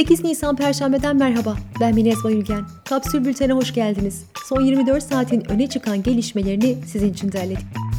8 Nisan Perşembe'den merhaba. Ben Minez Bayülgen. Kapsül Bülten'e hoş geldiniz. Son 24 saatin öne çıkan gelişmelerini sizin için derledik.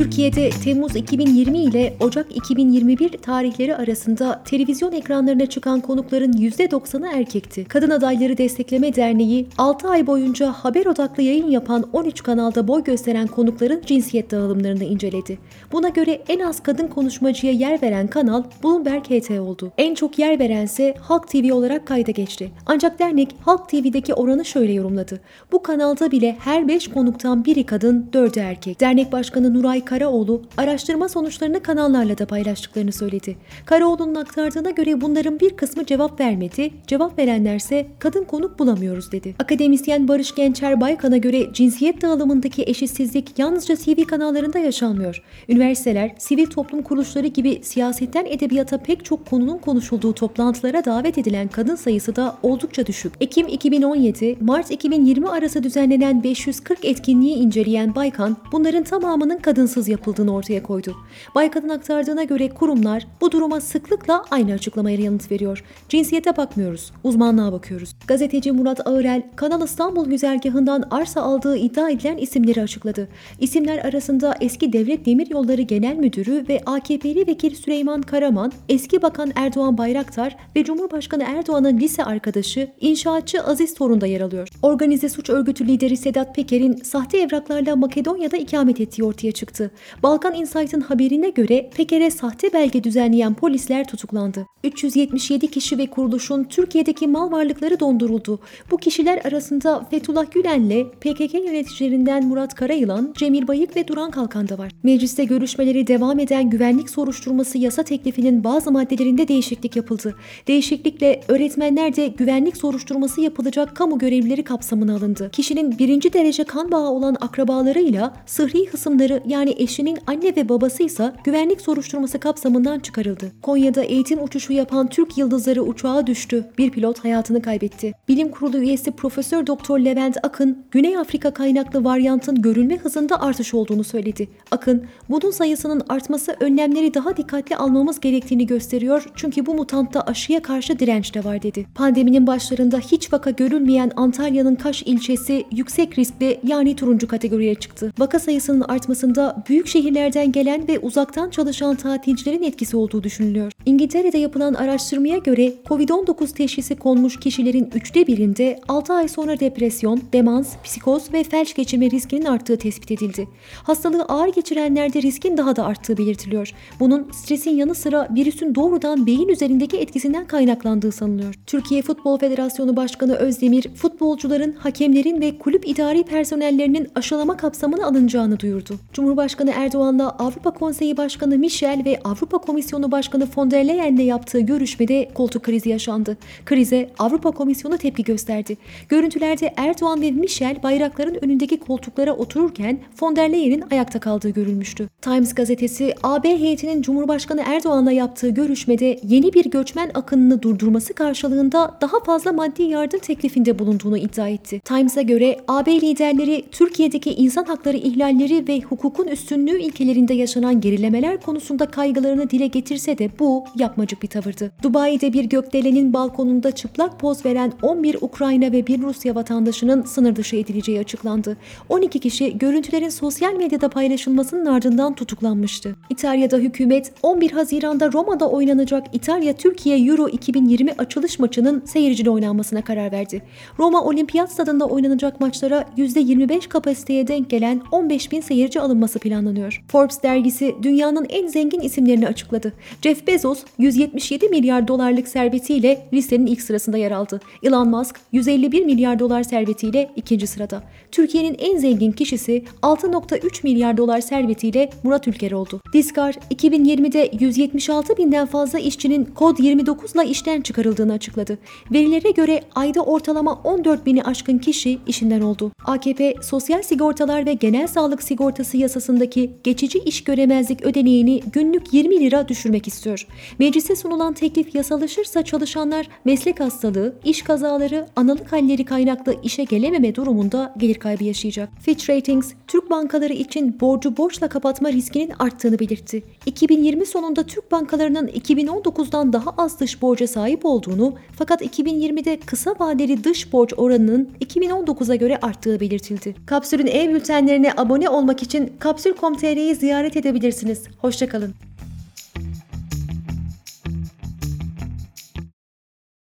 Türkiye'de Temmuz 2020 ile Ocak 2021 tarihleri arasında televizyon ekranlarına çıkan konukların %90'ı erkekti. Kadın Adayları Destekleme Derneği 6 ay boyunca haber odaklı yayın yapan 13 kanalda boy gösteren konukların cinsiyet dağılımlarını inceledi. Buna göre en az kadın konuşmacıya yer veren kanal Bloomberg HT oldu. En çok yer verense Halk TV olarak kayda geçti. Ancak dernek Halk TV'deki oranı şöyle yorumladı. Bu kanalda bile her 5 konuktan biri kadın, 4'ü erkek. Dernek Başkanı Nuray Karaoğlu araştırma sonuçlarını kanallarla da paylaştıklarını söyledi. Karaoğlu'nun aktardığına göre bunların bir kısmı cevap vermedi, cevap verenlerse kadın konuk bulamıyoruz dedi. Akademisyen Barış Gençer Baykan'a göre cinsiyet dağılımındaki eşitsizlik yalnızca TV kanallarında yaşanmıyor. Üniversiteler, sivil toplum kuruluşları gibi siyasetten edebiyata pek çok konunun konuşulduğu toplantılara davet edilen kadın sayısı da oldukça düşük. Ekim 2017, Mart 2020 arası düzenlenen 540 etkinliği inceleyen Baykan, bunların tamamının kadınsız haksız yapıldığını ortaya koydu. Baykan'ın aktardığına göre kurumlar bu duruma sıklıkla aynı açıklamaya yanıt veriyor. Cinsiyete bakmıyoruz, uzmanlığa bakıyoruz. Gazeteci Murat Ağırel, Kanal İstanbul güzergahından arsa aldığı iddia edilen isimleri açıkladı. İsimler arasında eski Devlet Demiryolları Genel Müdürü ve AKP'li vekil Süleyman Karaman, eski Bakan Erdoğan Bayraktar ve Cumhurbaşkanı Erdoğan'ın lise arkadaşı inşaatçı Aziz Torun da yer alıyor. Organize suç örgütü lideri Sedat Peker'in sahte evraklarla Makedonya'da ikamet ettiği ortaya çıktı. Balkan Insight'ın haberine göre Peker'e sahte belge düzenleyen polisler tutuklandı. 377 kişi ve kuruluşun Türkiye'deki mal varlıkları donduruldu. Bu kişiler arasında Fethullah Gülen'le PKK yöneticilerinden Murat Karayılan, Cemil Bayık ve Duran Kalkan da var. Mecliste görüşmeleri devam eden güvenlik soruşturması yasa teklifinin bazı maddelerinde değişiklik yapıldı. Değişiklikle öğretmenler de güvenlik soruşturması yapılacak kamu görevlileri kapsamına alındı. Kişinin birinci derece kan bağı olan akrabalarıyla sıhhi hısımları yani eşinin anne ve babası ise güvenlik soruşturması kapsamından çıkarıldı. Konya'da eğitim uçuşu yapan Türk Yıldızları uçağa düştü. Bir pilot hayatını kaybetti. Bilim Kurulu üyesi Profesör Doktor Levent Akın, Güney Afrika kaynaklı varyantın görülme hızında artış olduğunu söyledi. Akın, bunun sayısının artması önlemleri daha dikkatli almamız gerektiğini gösteriyor çünkü bu mutantta aşıya karşı direnç de var dedi. Pandeminin başlarında hiç vaka görülmeyen Antalya'nın Kaş ilçesi yüksek riskli yani turuncu kategoriye çıktı. Vaka sayısının artmasında büyük şehirlerden gelen ve uzaktan çalışan tatilcilerin etkisi olduğu düşünülüyor. İngiltere'de yapılan araştırmaya göre COVID-19 teşhisi konmuş kişilerin üçte birinde 6 ay sonra depresyon, demans, psikoz ve felç geçirme riskinin arttığı tespit edildi. Hastalığı ağır geçirenlerde riskin daha da arttığı belirtiliyor. Bunun stresin yanı sıra virüsün doğrudan beyin üzerindeki etkisinden kaynaklandığı sanılıyor. Türkiye Futbol Federasyonu Başkanı Özdemir, futbolcuların, hakemlerin ve kulüp idari personellerinin aşılama kapsamına alınacağını duyurdu. Cumhurbaşkanı Erdoğan'la Avrupa Konseyi Başkanı Michel ve Avrupa Komisyonu Başkanı von der Leyen'le yaptığı görüşmede koltuk krizi yaşandı. Krize Avrupa Komisyonu tepki gösterdi. Görüntülerde Erdoğan ve Michel bayrakların önündeki koltuklara otururken von der Leyen'in ayakta kaldığı görülmüştü. Times gazetesi AB heyetinin Cumhurbaşkanı Erdoğan'la yaptığı görüşmede yeni bir göçmen akınını durdurması karşılığında daha fazla maddi yardım teklifinde bulunduğunu iddia etti. Times'a göre AB liderleri Türkiye'deki insan hakları ihlalleri ve hukukun üstü üstünlüğü ilkelerinde yaşanan gerilemeler konusunda kaygılarını dile getirse de bu yapmacık bir tavırdı. Dubai'de bir gökdelenin balkonunda çıplak poz veren 11 Ukrayna ve bir Rusya vatandaşının sınır dışı edileceği açıklandı. 12 kişi görüntülerin sosyal medyada paylaşılmasının ardından tutuklanmıştı. İtalya'da hükümet 11 Haziran'da Roma'da oynanacak İtalya-Türkiye Euro 2020 açılış maçının seyircili oynanmasına karar verdi. Roma Olimpiyat Stadında oynanacak maçlara %25 kapasiteye denk gelen 15 bin seyirci alınması planlanıyor. Forbes dergisi dünyanın en zengin isimlerini açıkladı. Jeff Bezos 177 milyar dolarlık servetiyle listenin ilk sırasında yer aldı. Elon Musk 151 milyar dolar servetiyle ikinci sırada. Türkiye'nin en zengin kişisi 6.3 milyar dolar servetiyle Murat Ülker oldu. Diskar 2020'de 176 binden fazla işçinin kod 29 ile işten çıkarıldığını açıkladı. Verilere göre ayda ortalama 14 bini aşkın kişi işinden oldu. AKP Sosyal Sigortalar ve Genel Sağlık Sigortası yasasındaki geçici iş göremezlik ödeneğini günlük 20 lira düşürmek istiyor. Meclise sunulan teklif yasalaşırsa çalışanlar meslek hastalığı, iş kazaları, analık halleri kaynaklı işe gelememe durumunda gelir kaybı yaşayacak. Fitch Ratings, Türk bankaları için borcu borçla kapatma riskinin arttığını belirtti. 2020 sonunda Türk bankalarının 2019'dan daha az dış borca sahip olduğunu fakat 2020'de kısa vadeli dış borç oranının 2019'a göre arttığı belirtildi. Kapsül'ün e-bültenlerine abone olmak için kapsül.com.tr'yi ziyaret edebilirsiniz. Hoşçakalın.